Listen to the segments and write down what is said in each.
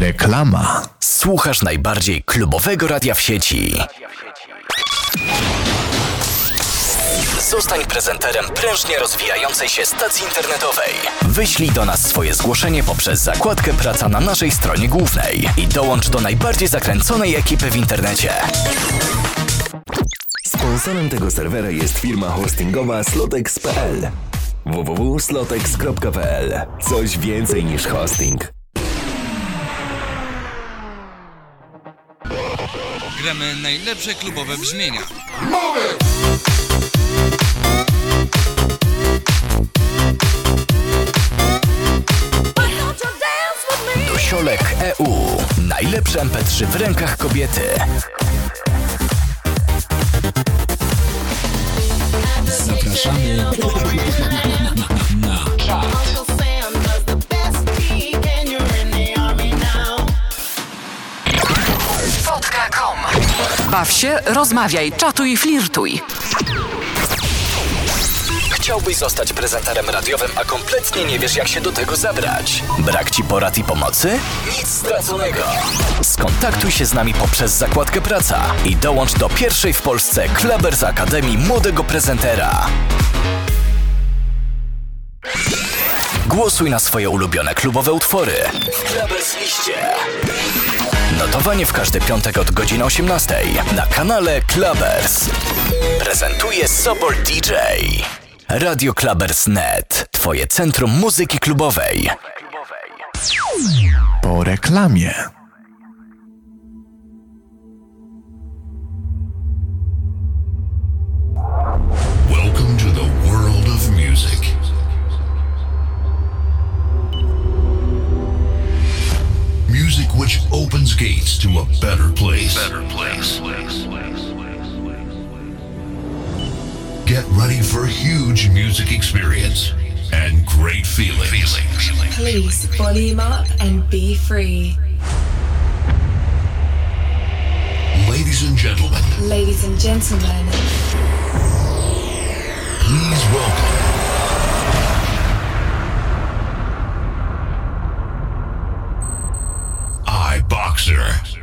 Reklama. Słuchasz najbardziej klubowego radia w sieci. Zostań prezenterem prężnie rozwijającej się stacji internetowej. Wyślij do nas swoje zgłoszenie poprzez zakładkę Praca na naszej stronie głównej i dołącz do najbardziej zakręconej ekipy w internecie. Sponsorem tego serwera jest firma hostingowa slotex.pl www.slotex.pl Coś więcej niż hosting. Gramy najlepsze klubowe brzmienia. Dosiolek EU. Najlepsze MP3 w rękach kobiety. Zapraszamy na Spotka.com Baw się, rozmawiaj, czatuj, flirtuj. Chciałbyś zostać prezenterem radiowym, a kompletnie nie wiesz, jak się do tego zabrać? Brak ci porad i pomocy? Nic straconego. Skontaktuj się z nami poprzez zakładkę Praca i dołącz do pierwszej w Polsce Klebers Akademii Młodego Prezentera. Głosuj na swoje ulubione klubowe utwory w Liście. Notowanie w każdy piątek od godziny 18 na kanale Clubbers. Prezentuje Sobol DJ. Radio Clubbers.net. Twoje centrum muzyki klubowej. po reklamie. Music which opens gates to a better place. Better place. Get ready for a huge music experience and great feelings. Please volume up and be free. Ladies and gentlemen, Ladies and gentlemen, please welcome Mixer.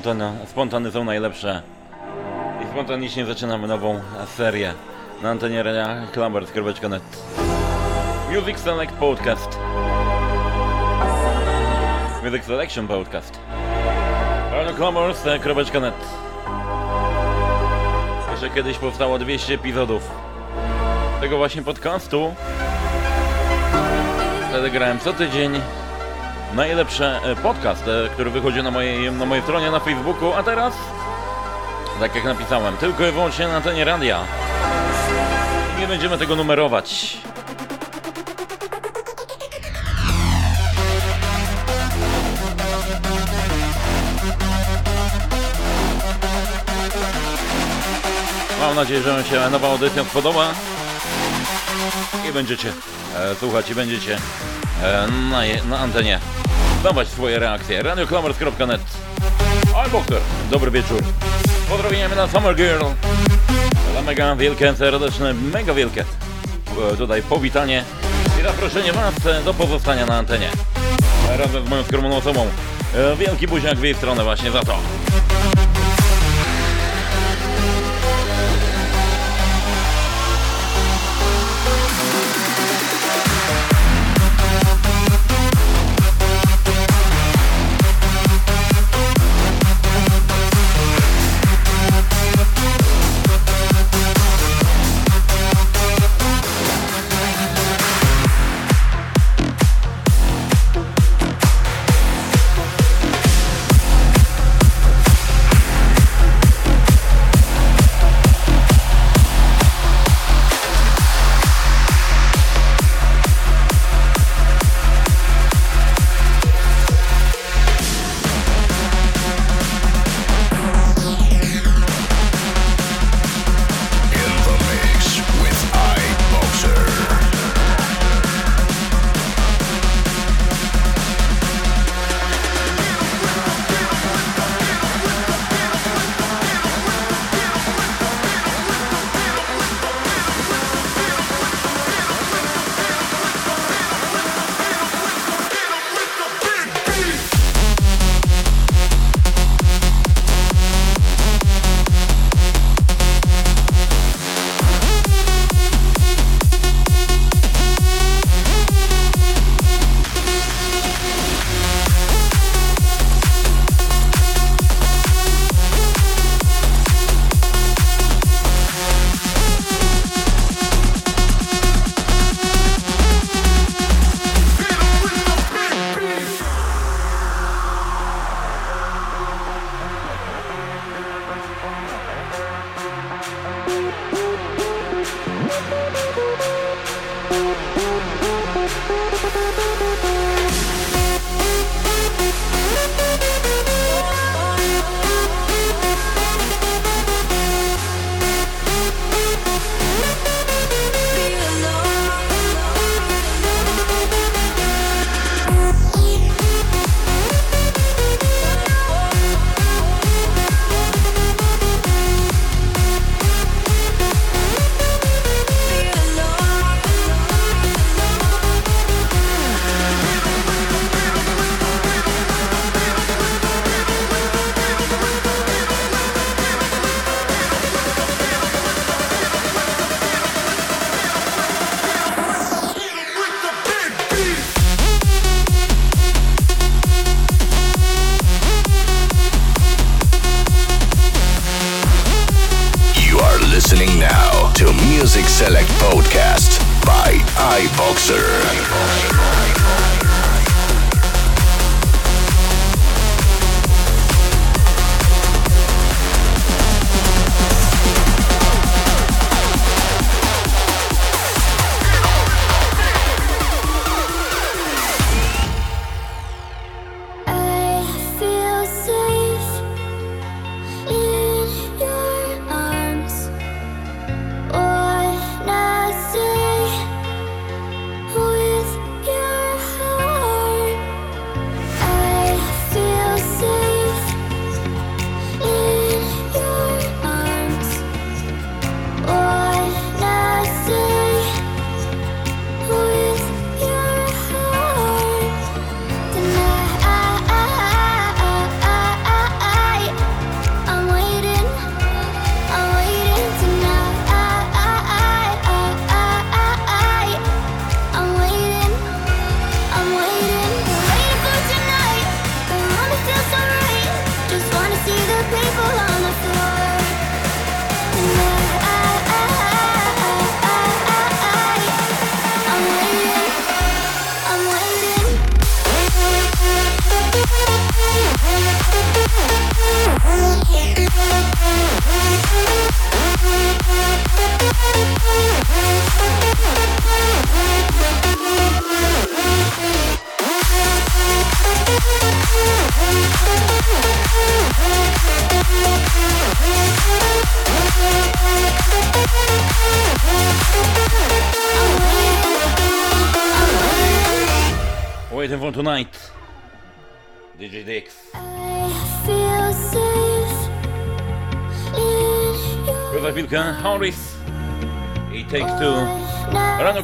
Spontana, spontany są najlepsze. I spontanicznie zaczynamy nową serię na antenie radia Klambert.net. Music Select Podcast. Music Selection Podcast. Radio Klambert.net. Jeszcze kiedyś powstało 200 epizodów tego właśnie podcastu. Wtedy grałem co tydzień najlepszy e, podcast, e, który wychodzi na mojej, na mojej stronie na Facebooku, a teraz, tak jak napisałem, tylko i wyłącznie na antenie radia. Nie będziemy tego numerować. Mam nadzieję, że się nowa audycja spodoba i będziecie e, słuchać i będziecie e, na, na antenie dawać swoje reakcje. RadioKlamers.net I'm Boxer. Dobry wieczór. Pozdrowieniamy na Summer Girl. Dla mega wielkie, serdeczne, mega wielkie e, tutaj powitanie i zaproszenie Was e, do pozostania na antenie. Razem z moją skromną osobą. E, wielki buziak w jej stronę właśnie za to.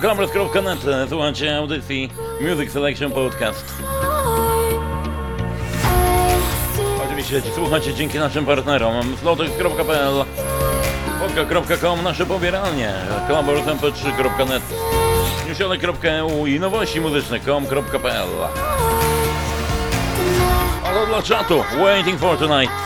radioklamros.net Słuchajcie audycji Music Selection Podcast. Oczywiście słuchacie dzięki naszym partnerom. Slotek.pl podka.com nasze pobieralnie. Klamorosmp3.net newsione.eu i nowości muzyczne.com.pl Ale dla czatu Waiting for Tonight.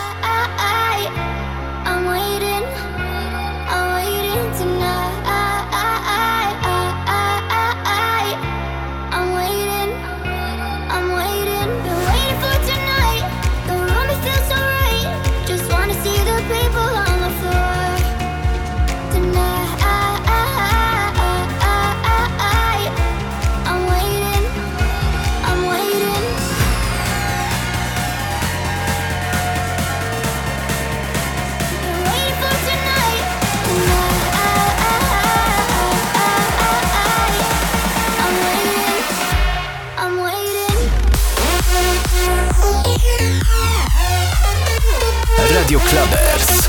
Radio Clubbers.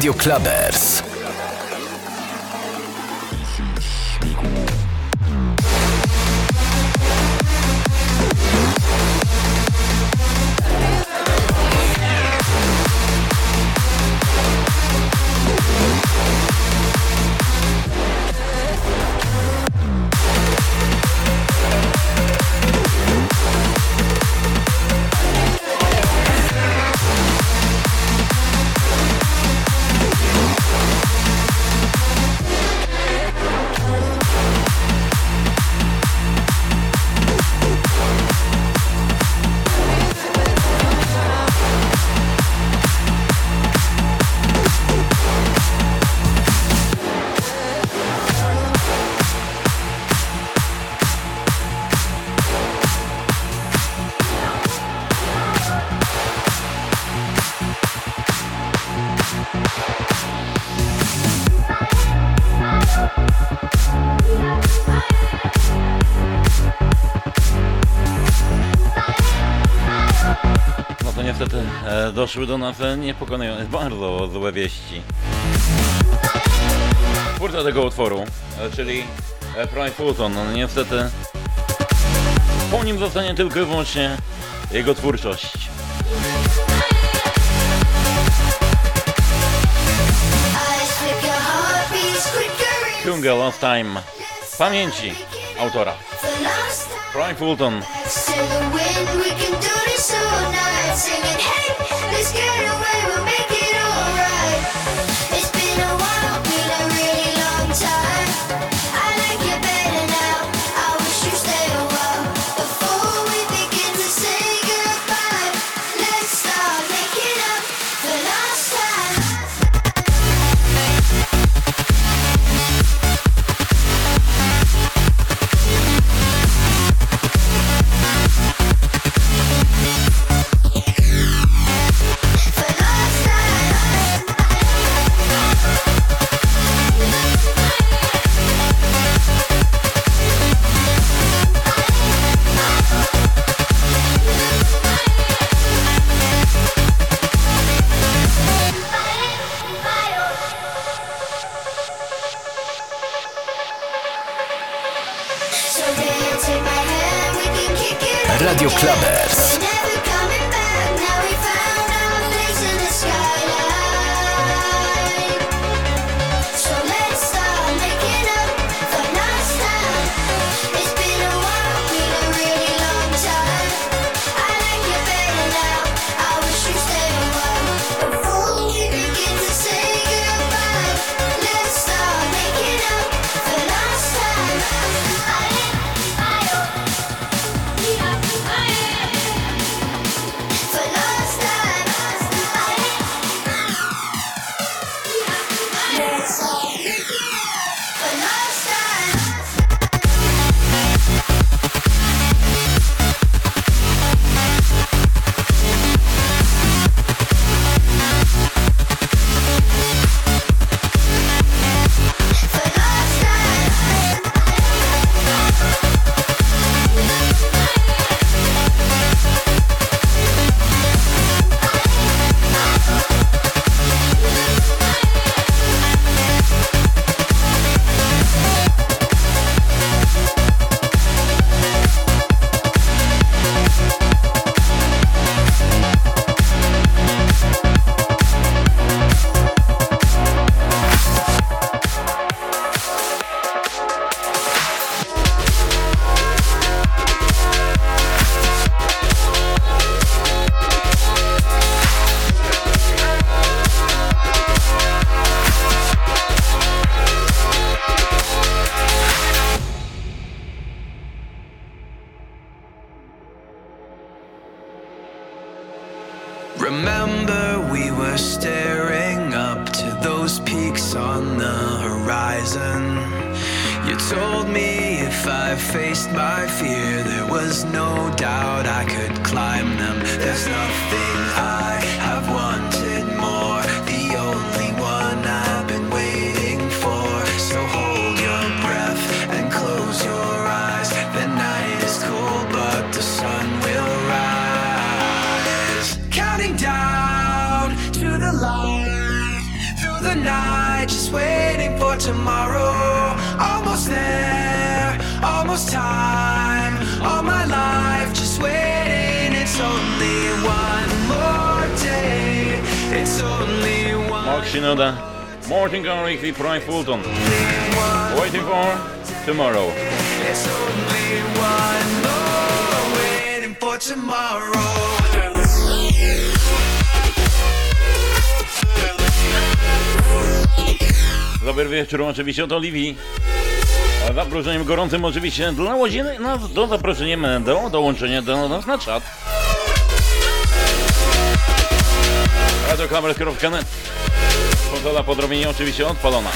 Radio Clubbers. doszły do nas e, niepokonujące, bardzo złe wieści. Twórca tego utworu, e, czyli e, Frank Fulton, no niestety po nim zostanie tylko i wyłącznie jego twórczość. Kunga Last Time pamięci autora. Frank Fulton. always od Oliwii. Zaproszeniem gorącym oczywiście dla łodziny nas no, do zaproszenia do dołączenia do nas na czat. Radiokamer.net Pozola podrobienia oczywiście odpalona.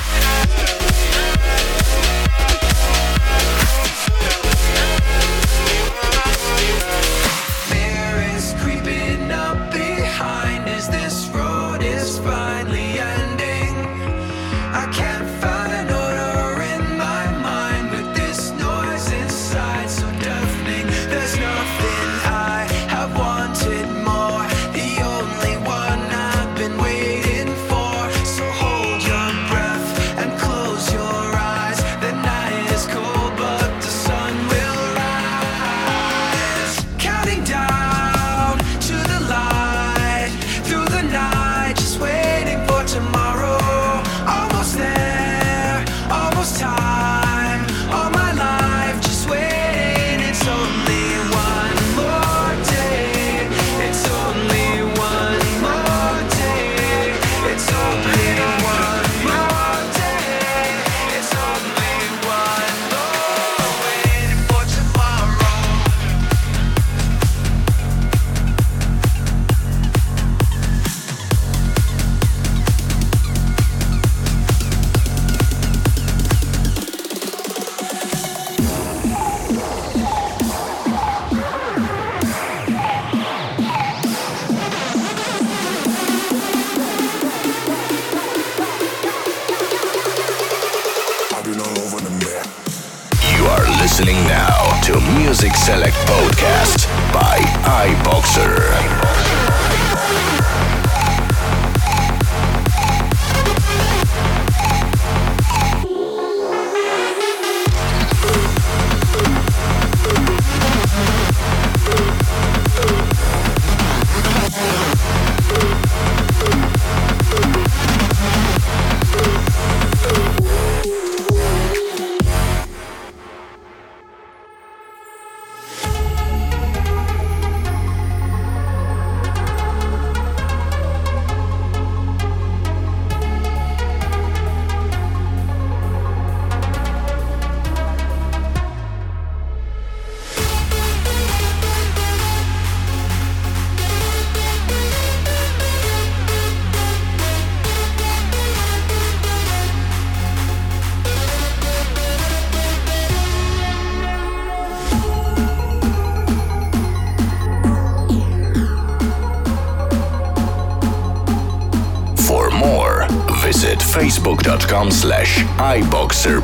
iBoxerPL.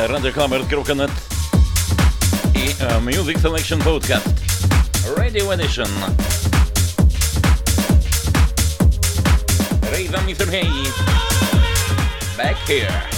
Słuchajcie radioclubbers.net i e, Music Selection Podcast Radio Edition. On Mr. Hey. Back here.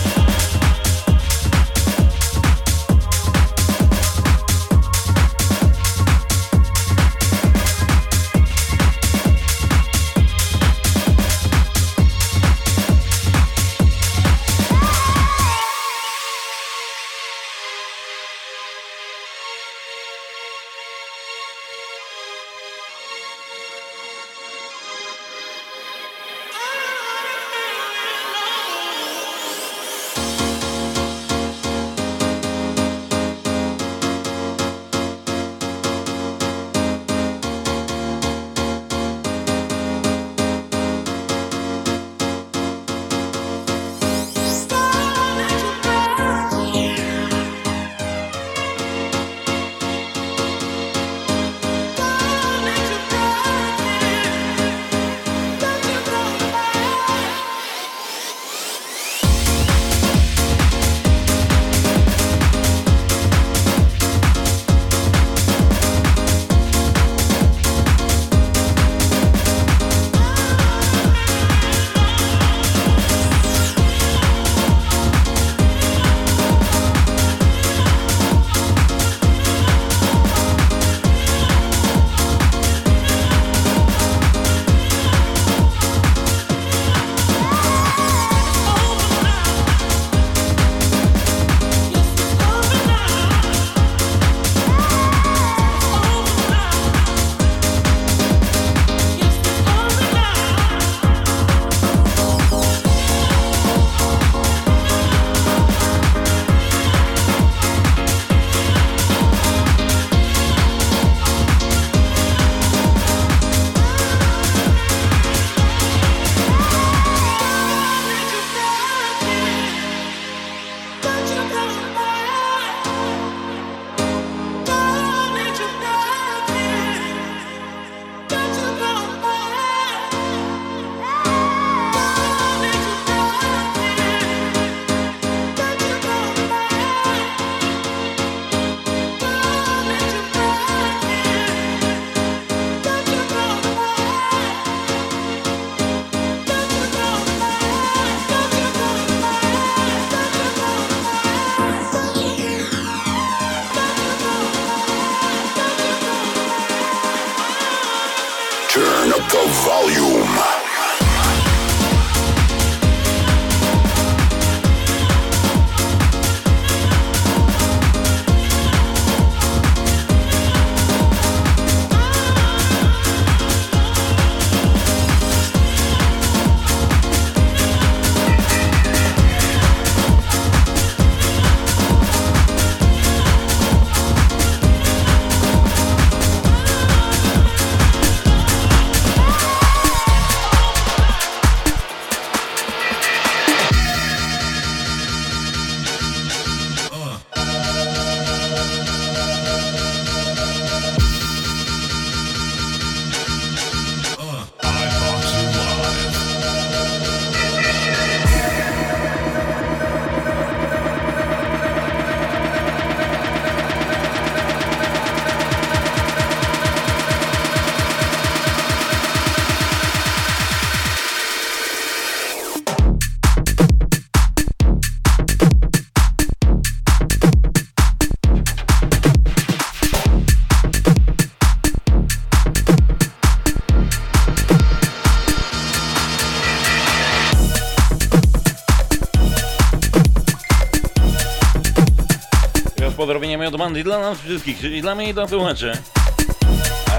Pozdrowieniami od dla nas wszystkich, czyli dla mnie i dla słuchaczy.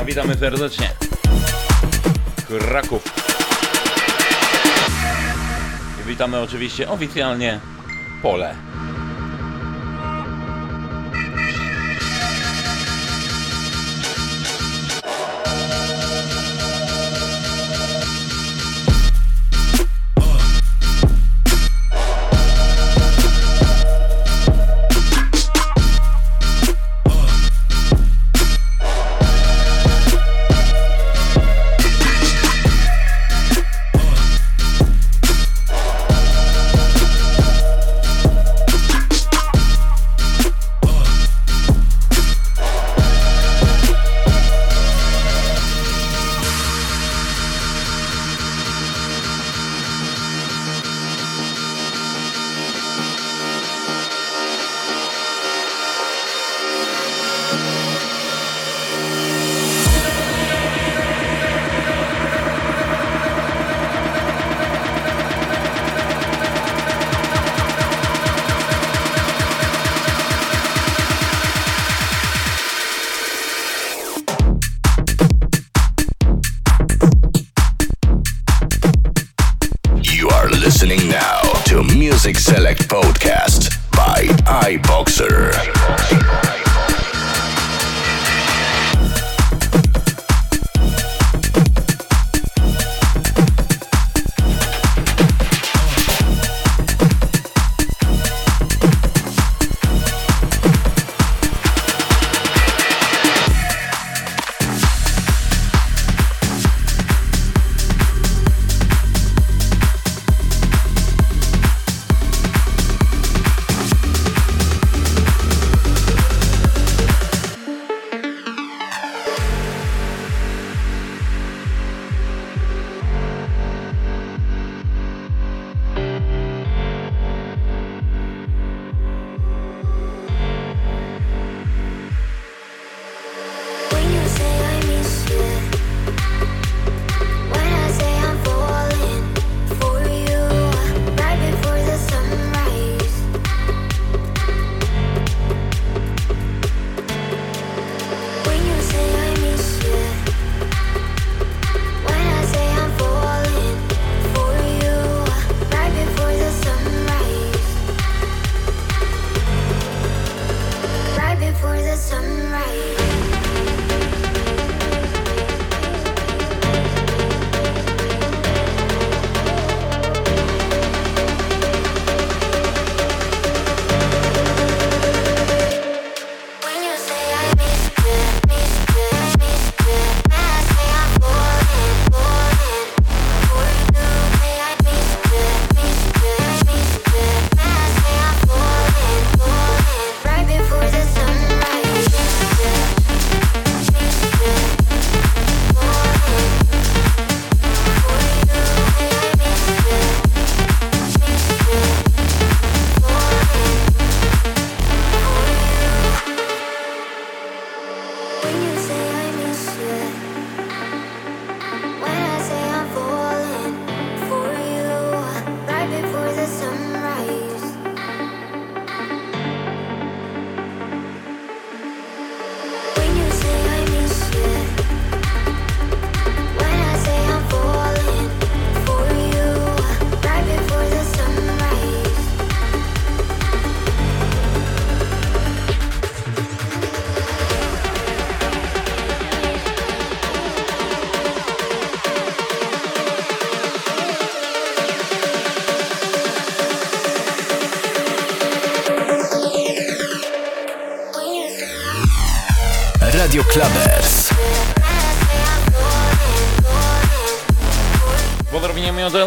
A witamy serdecznie. Kraków. I witamy oczywiście oficjalnie Pole.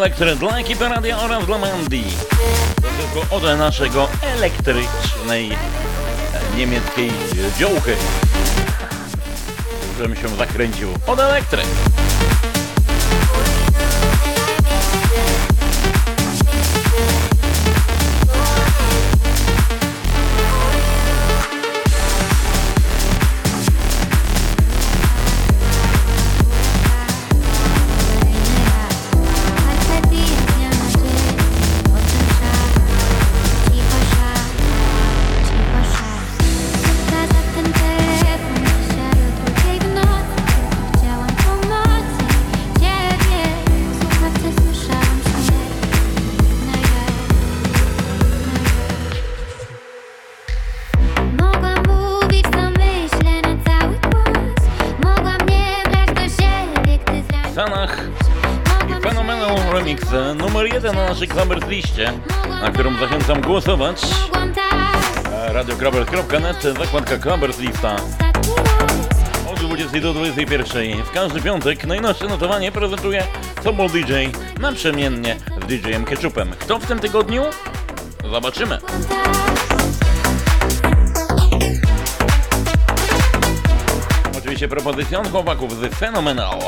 Elektry dla ekipy radia oraz dla Mandy. Tylko od naszego elektrycznej e, niemieckiej e, dziołchy, którym się zakręcił od elektry. głosować. Tak. Radiokrabel.net, zakładka Krabert Lista. Od 20 do 21. W każdy piątek najnowsze notowanie prezentuje Tobol DJ naprzemiennie z DJ-em Ketchupem. Kto w tym tygodniu? Zobaczymy. Oczywiście propozycją chłopaków z Fenomenal.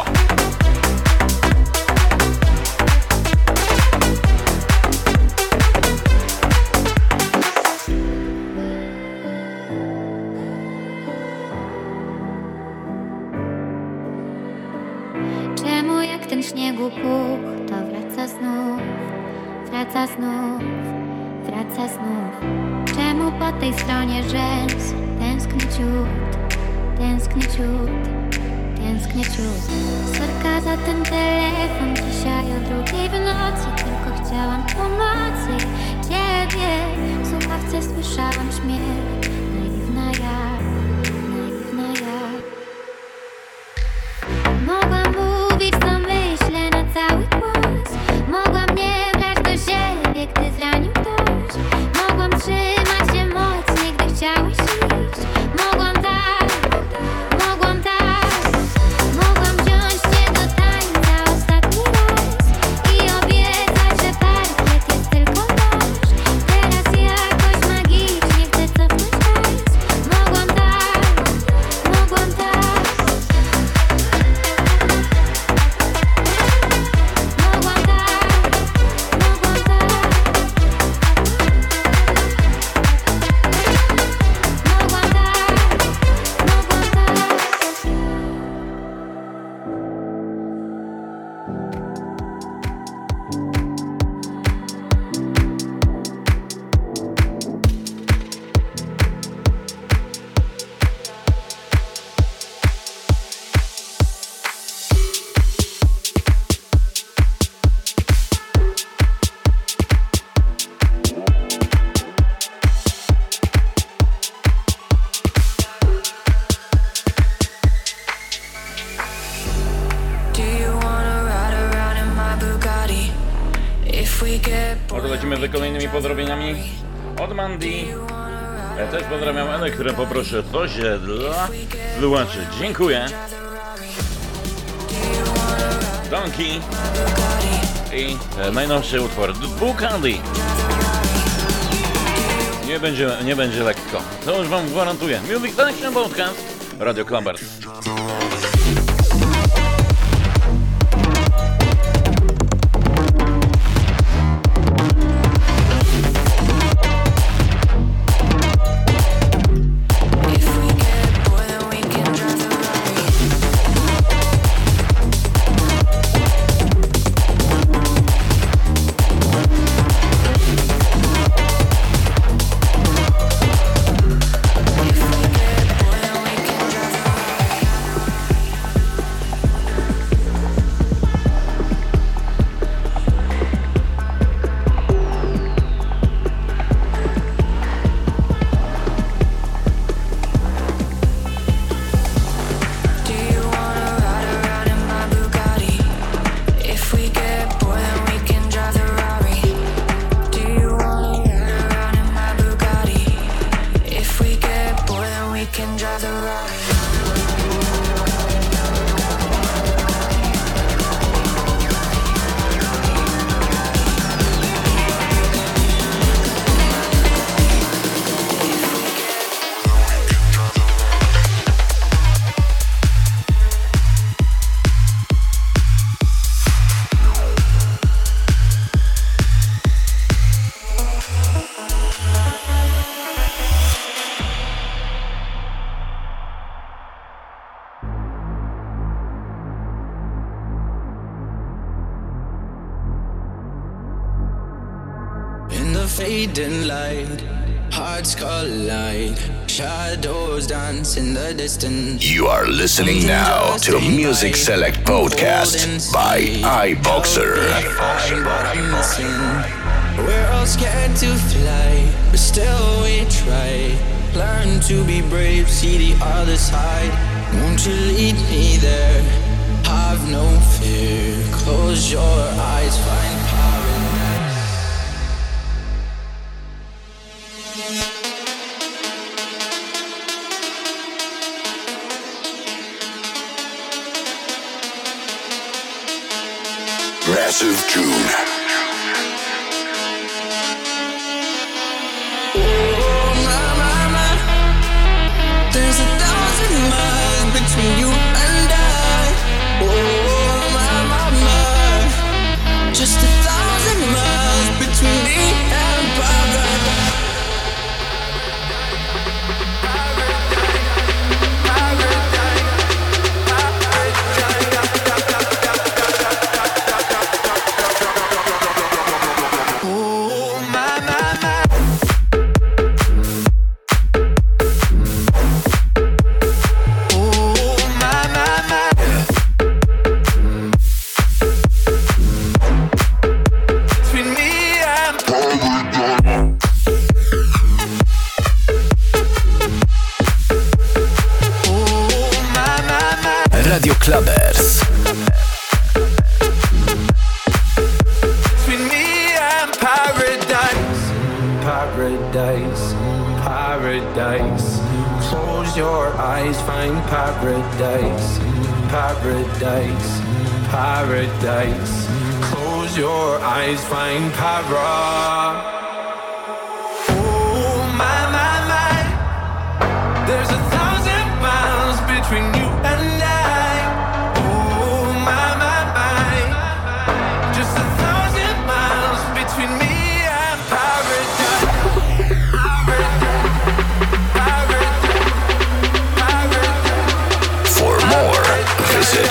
muszę to osiedla wyłączyć. Dziękuję. Donkey i e, najnowszy utwór Bukali. Nie będzie, nie będzie lekko. To już wam gwarantuję. Music Connection Podcast, Radio Klambert. Fading light. Hearts collide. Shadows dance in the distance. You are listening now to Music Select Podcast by iBoxer. But I'm missing. We're all scared to fly, but still we try. Learn to be brave, see the other side. Won't you lead me there? Have no fear. Close your eyes, find Massive June.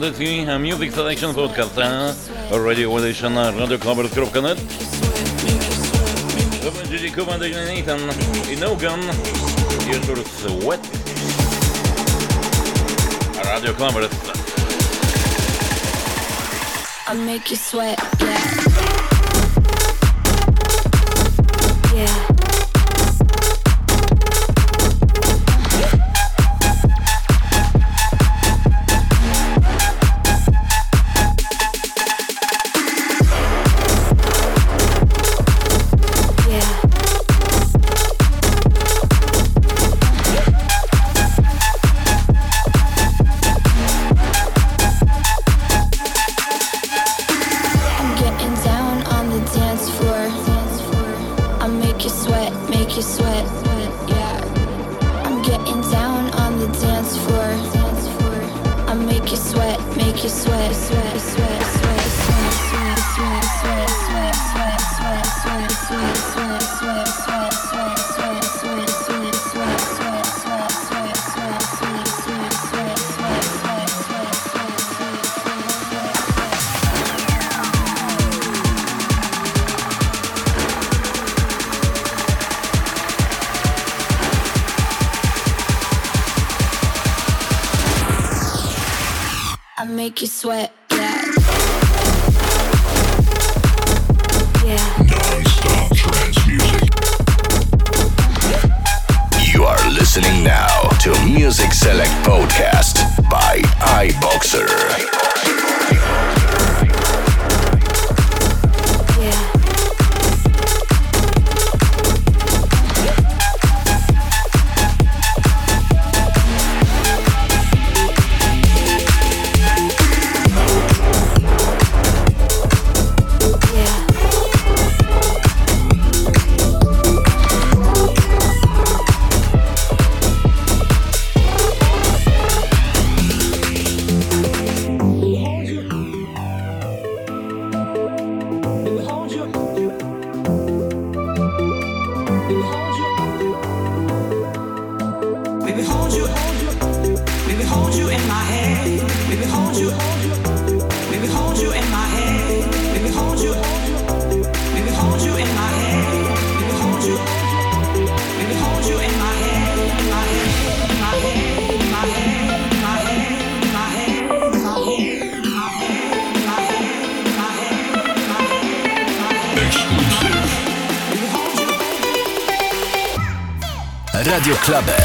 audycji Music Selection Podcasta Radio Edition na radioclubbers.net To będzie Dzikuba Nathan i No Gun i Sweat. Radio Clubbers I'll make you sweat. Club.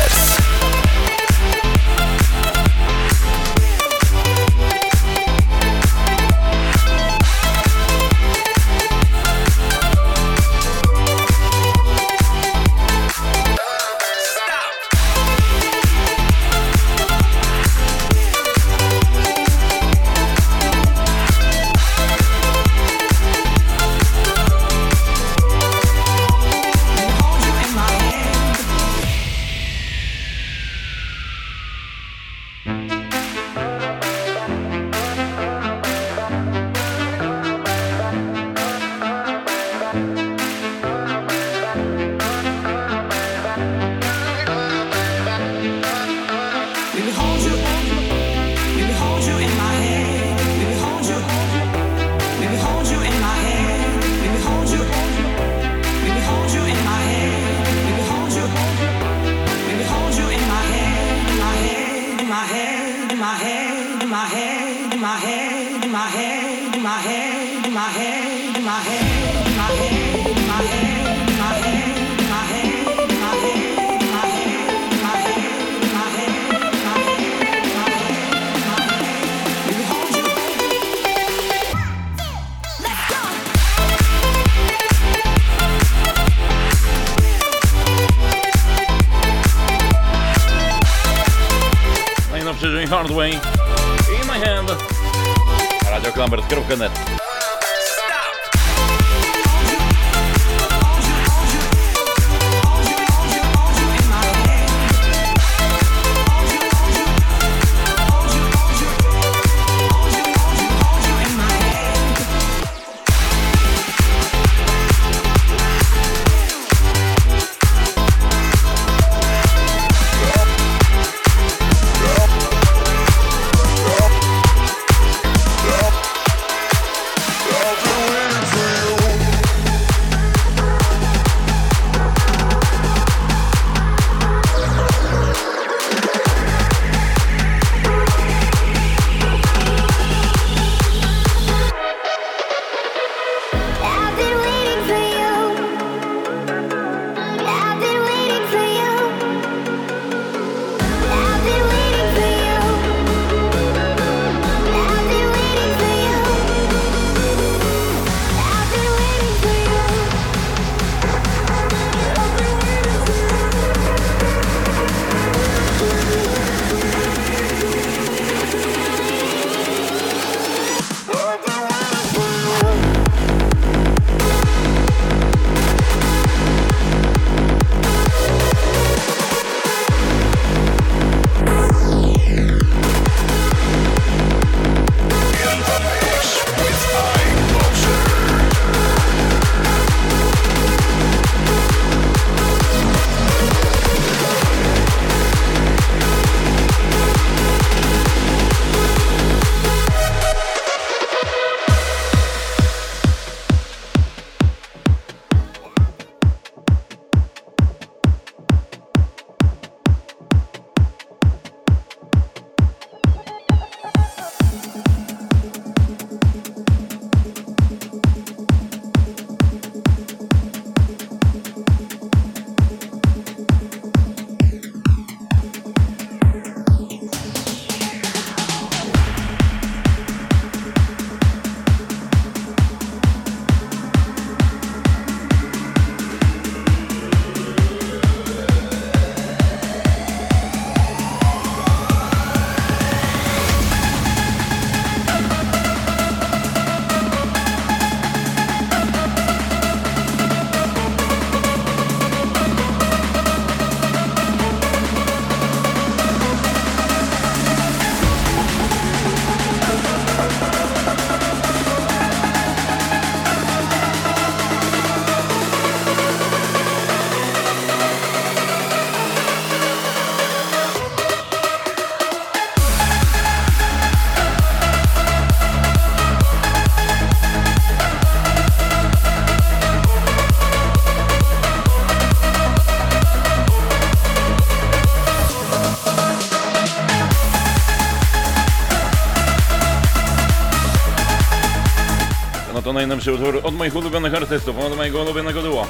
Najnowszy utwór od moich ulubionych artystów, od mojego ulubionego duo.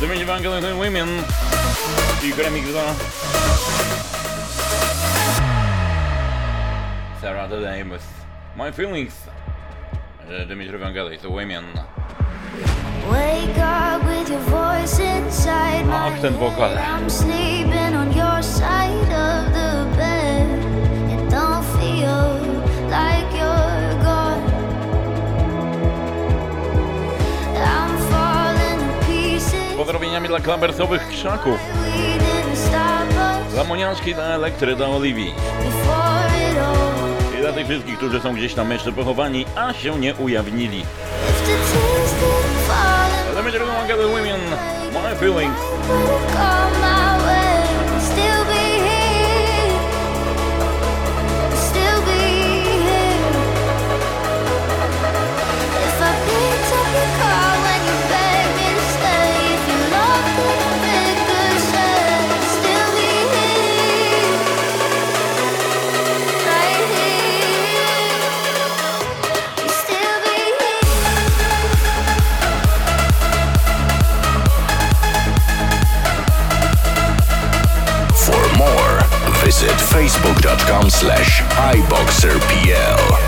Dominik Vangelis Women i remix do Sarah Today with My Feelings. Dimitri Vangelis Women. Wake up with your voice inside my Ach, ten wokal. I'm sleeping on your side of the bed. It don't feel like Pozdrowieniami dla klabersowych krzaków. Dla Moniaczki, dla Elektry, dla Oliwii. I dla tych wszystkich, którzy są gdzieś tam jeszcze pochowani, a się nie ujawnili. Dimitri Vangelis Women. My Feelings. Visit facebook.com slash iboxerpl.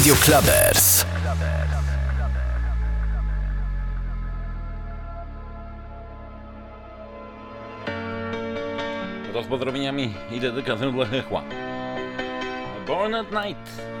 Radio Clubbers. To z pozdrowieniami i dedykacją dla Hechła. Born at Night.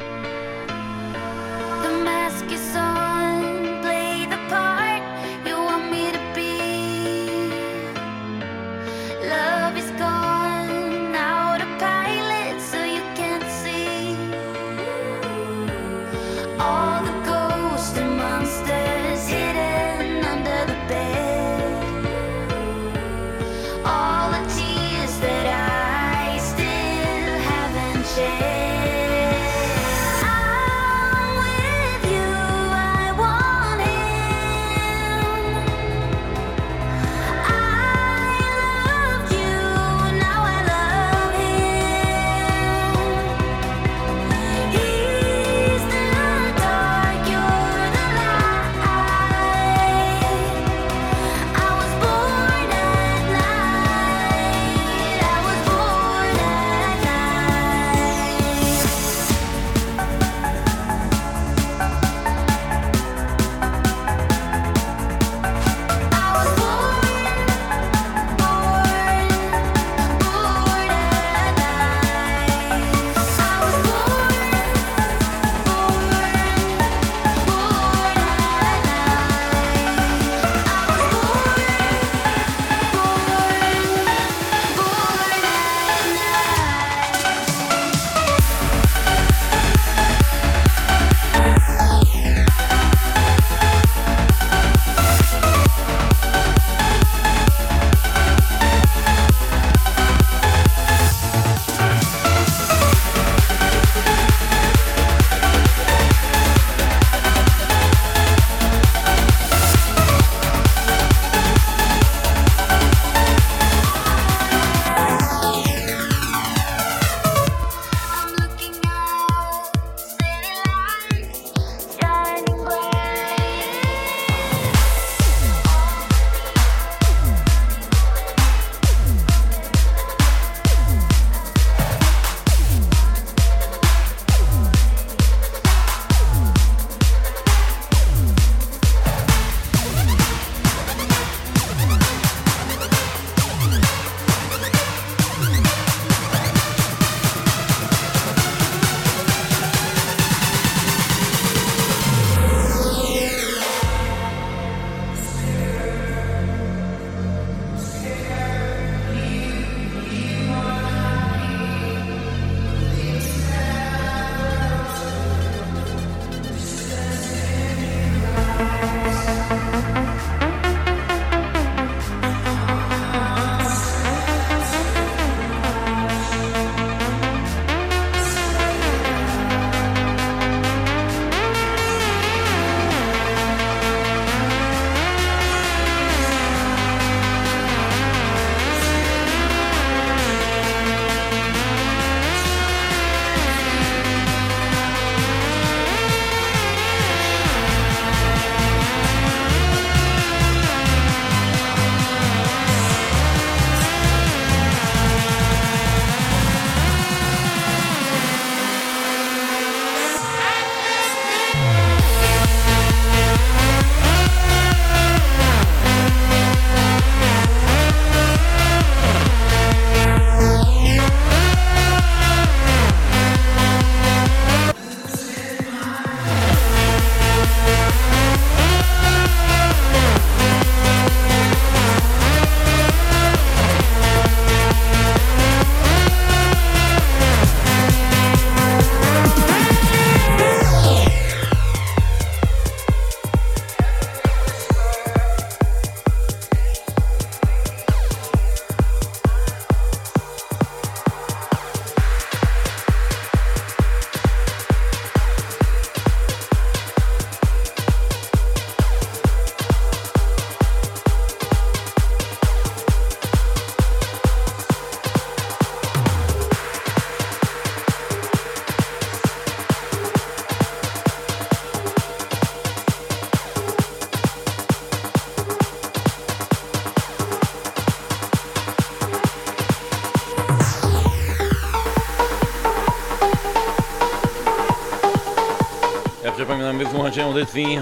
Wysłuchacie audycji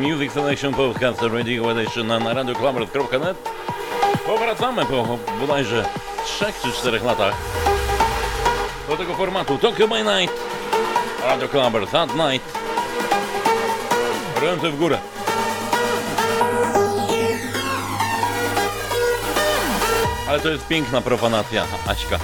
Music Selection Podcast Radio Edition na radioclubbers.net. Powracamy po bodajże 3 czy 4 latach do tego formatu Tokyo by Night, Radio Clubbers at Night. Ręce w górę. Ale to jest piękna profanacja, Aśka.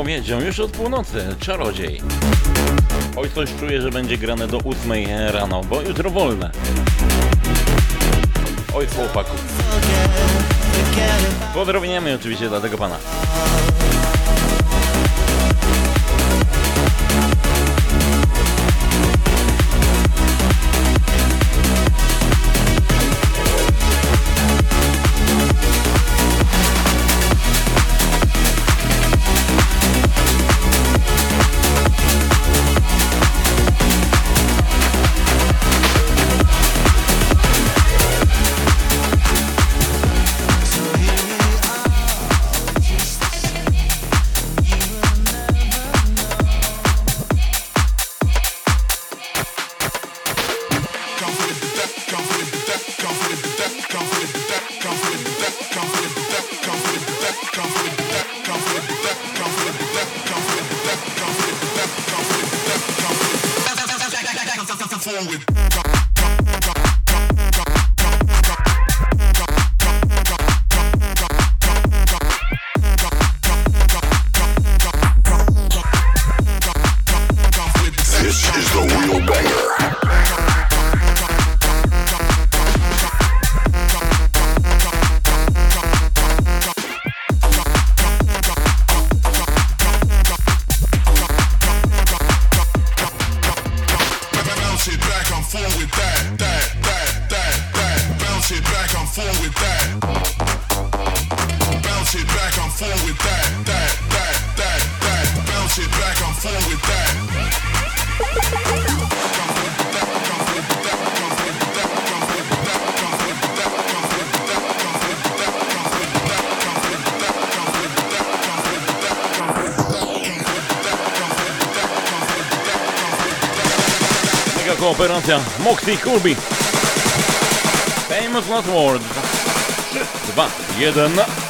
zapowiedzią już od północy Czarodziej. Oj, coś czuję, że będzie grane do 8 rano, bo jutro wolne. Oj, chłopaku. Pozdrowieniami oczywiście dla tego pana. pieśnia Moxie Kirby. Famous Last Words. 3, 2, 1...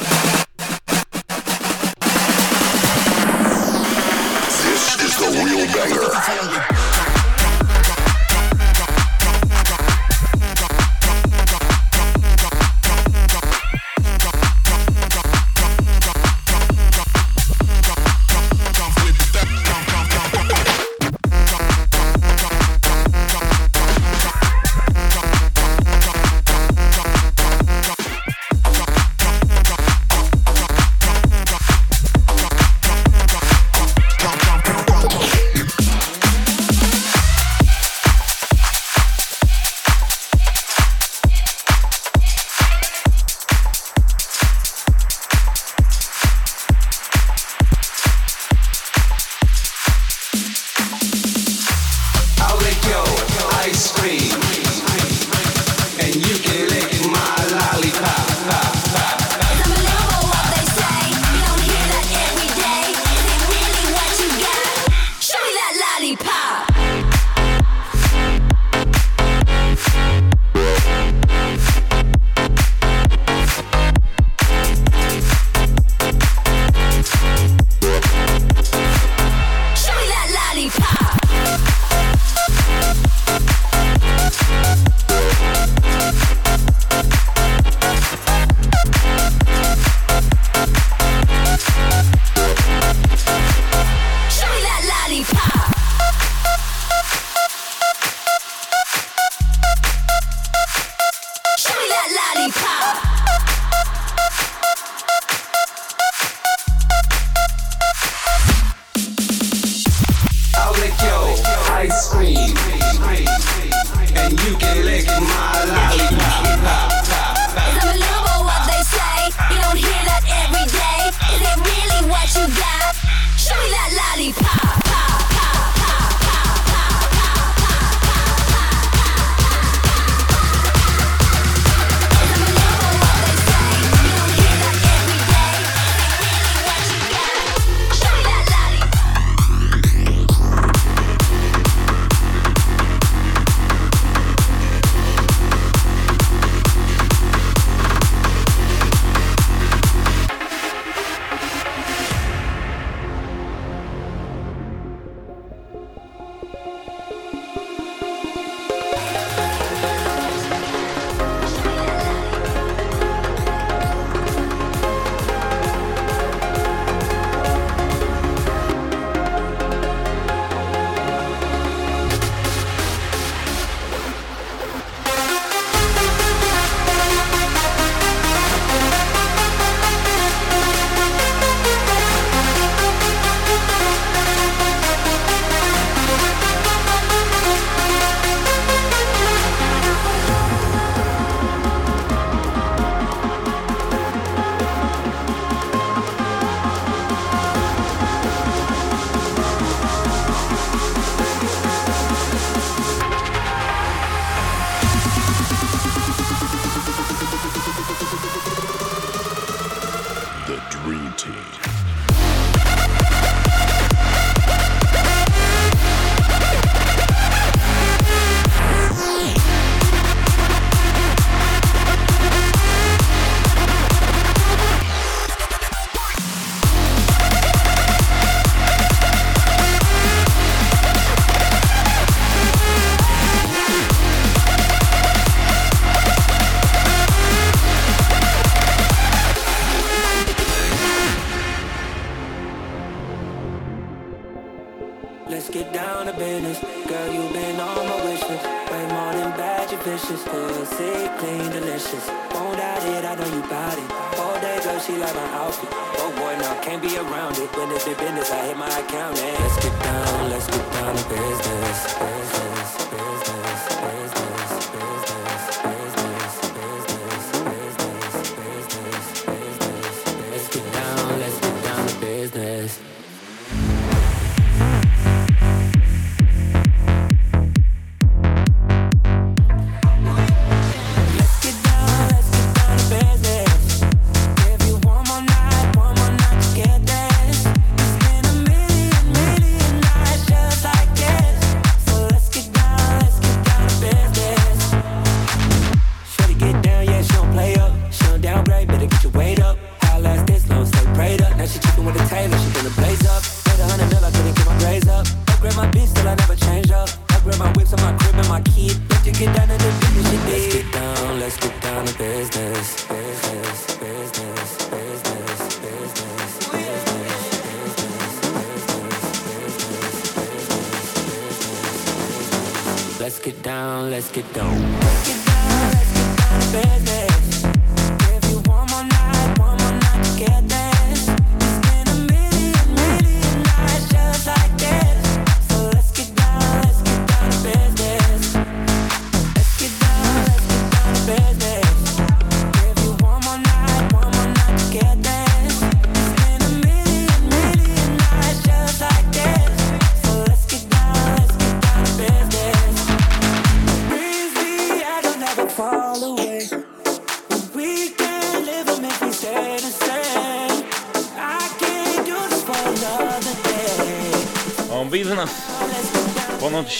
vicious Pussy clean, delicious. Won't doubt it, I know you bout it. All day, girl, she like my outfit. Oh boy, now, can't be around it. When it's big business, I hit my accountant. Let's get down, let's get down to business Business, business.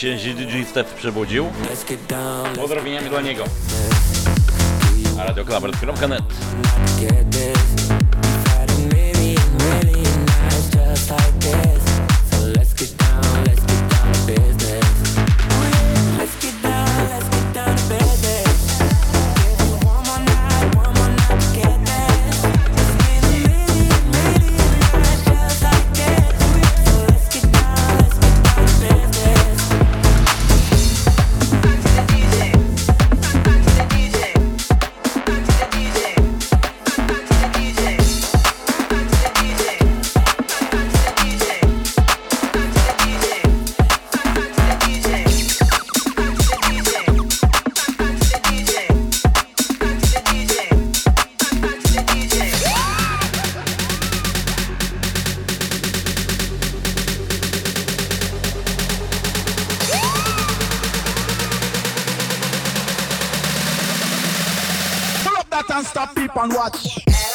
się G-Step przebudził. Pozdrowieniami dla niego. Radioklamert.net stop, peep and watch.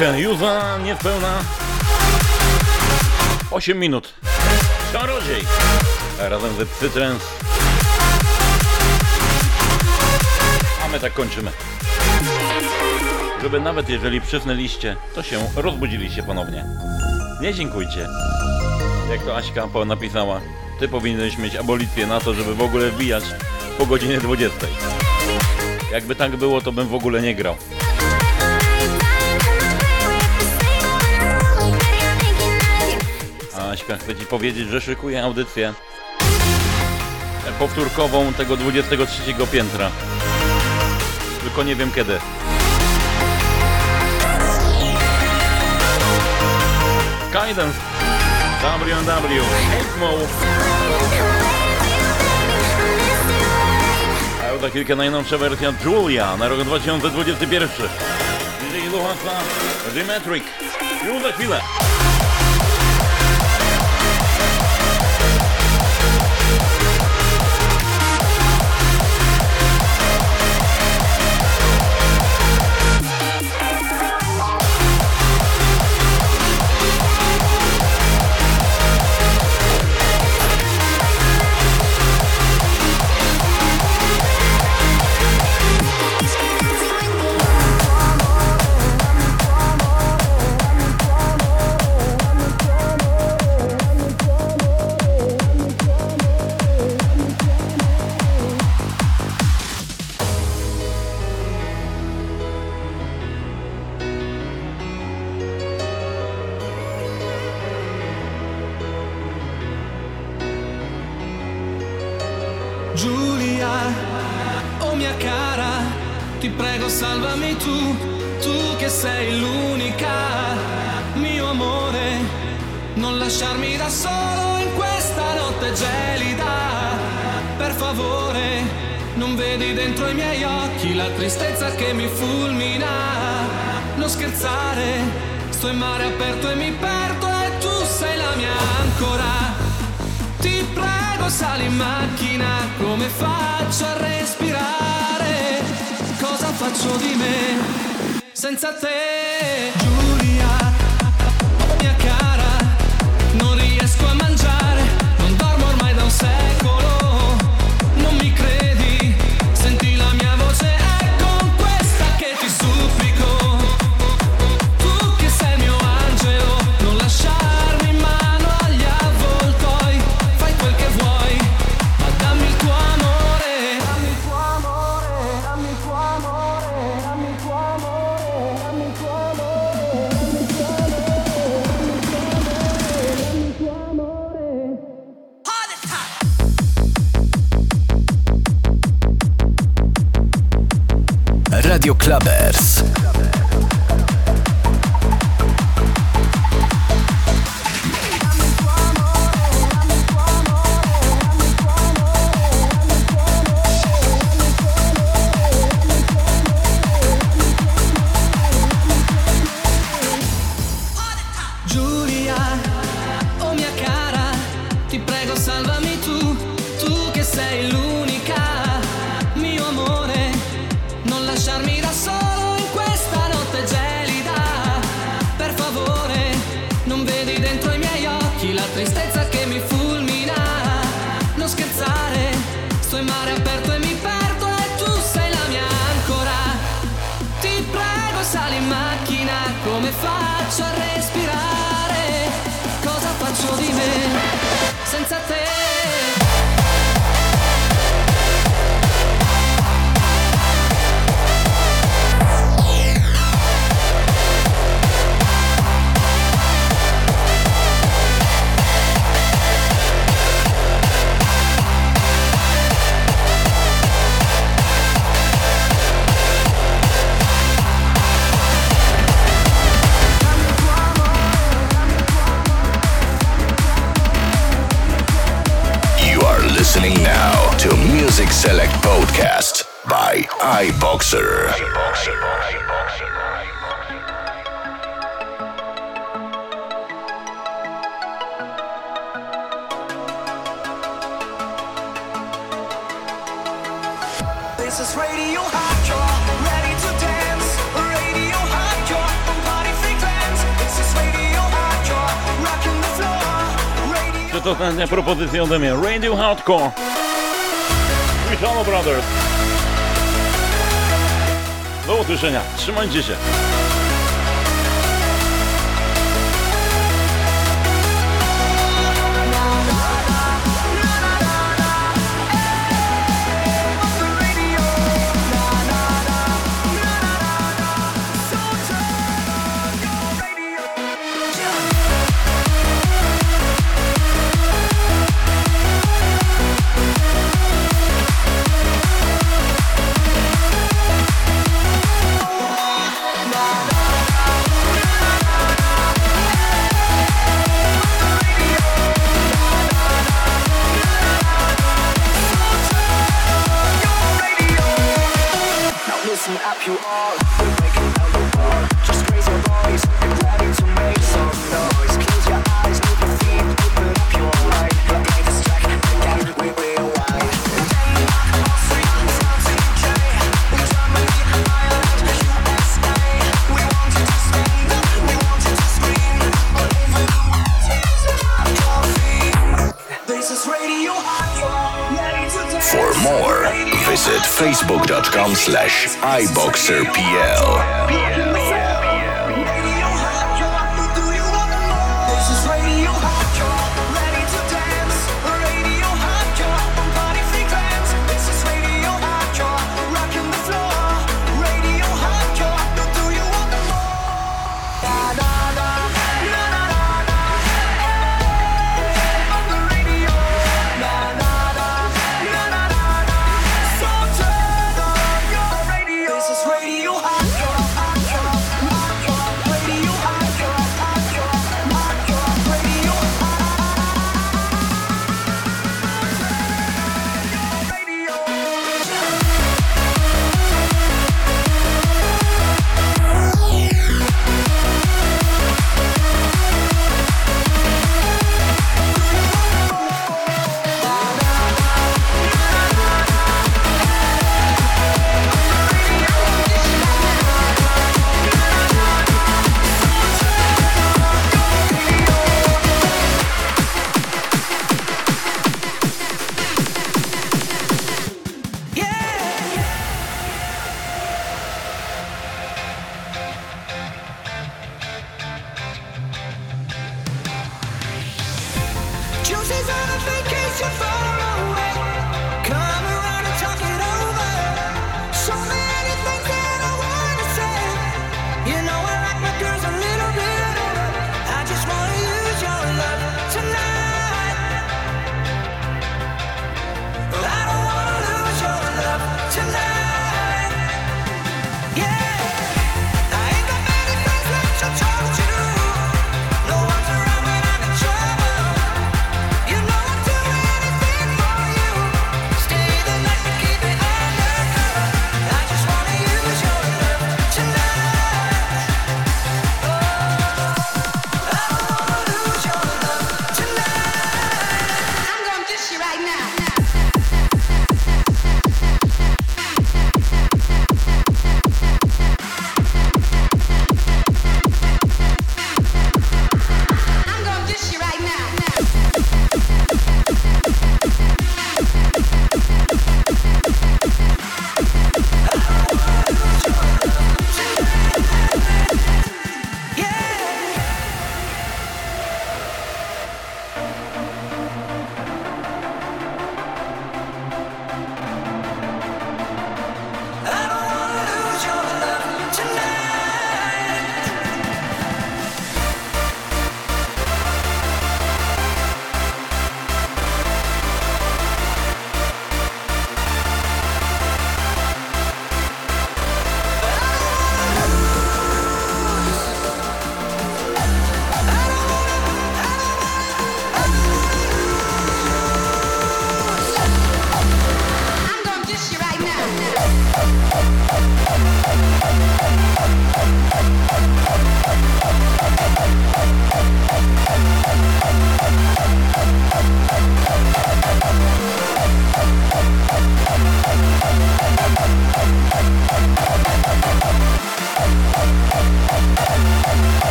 Już za chwilkę, już za niespełna 8 minut. Czarodziej! Razem ze Psytrens. A my tak kończymy. Żeby nawet jeżeli przysnęliście, to się rozbudziliście ponownie. Nie dziękujcie. Jak to Aśka napisała, ty powinieneś mieć abolicję na to, żeby w ogóle wbijać po godzinie 20. Jakby tak było, to bym w ogóle nie grał. A Aśka chce ci powiedzieć, że szykuje audycję powtórkową tego 23 piętra. Tylko nie wiem kiedy. Guidance WNW Mo. A za chwilkę najnowsza wersja Julia na rok 2021. DJ Luhasa Dymetric. Już za chwilę. Favore, non vedi dentro i miei occhi la tristezza che mi fulmina, non scherzare, sto in mare aperto e mi perdo e tu sei la mia ancora. Ti prego sali in macchina, come faccio a respirare? Cosa faccio di me senza te? Giulia, mia cara, non riesco a mangiare, non dormo ormai da un secolo. Radio Clubbers. że to ostatnia propozycja ode mnie. Radio Hardcore. Michalo Brothers. Do usłyszenia. Trzymajcie się.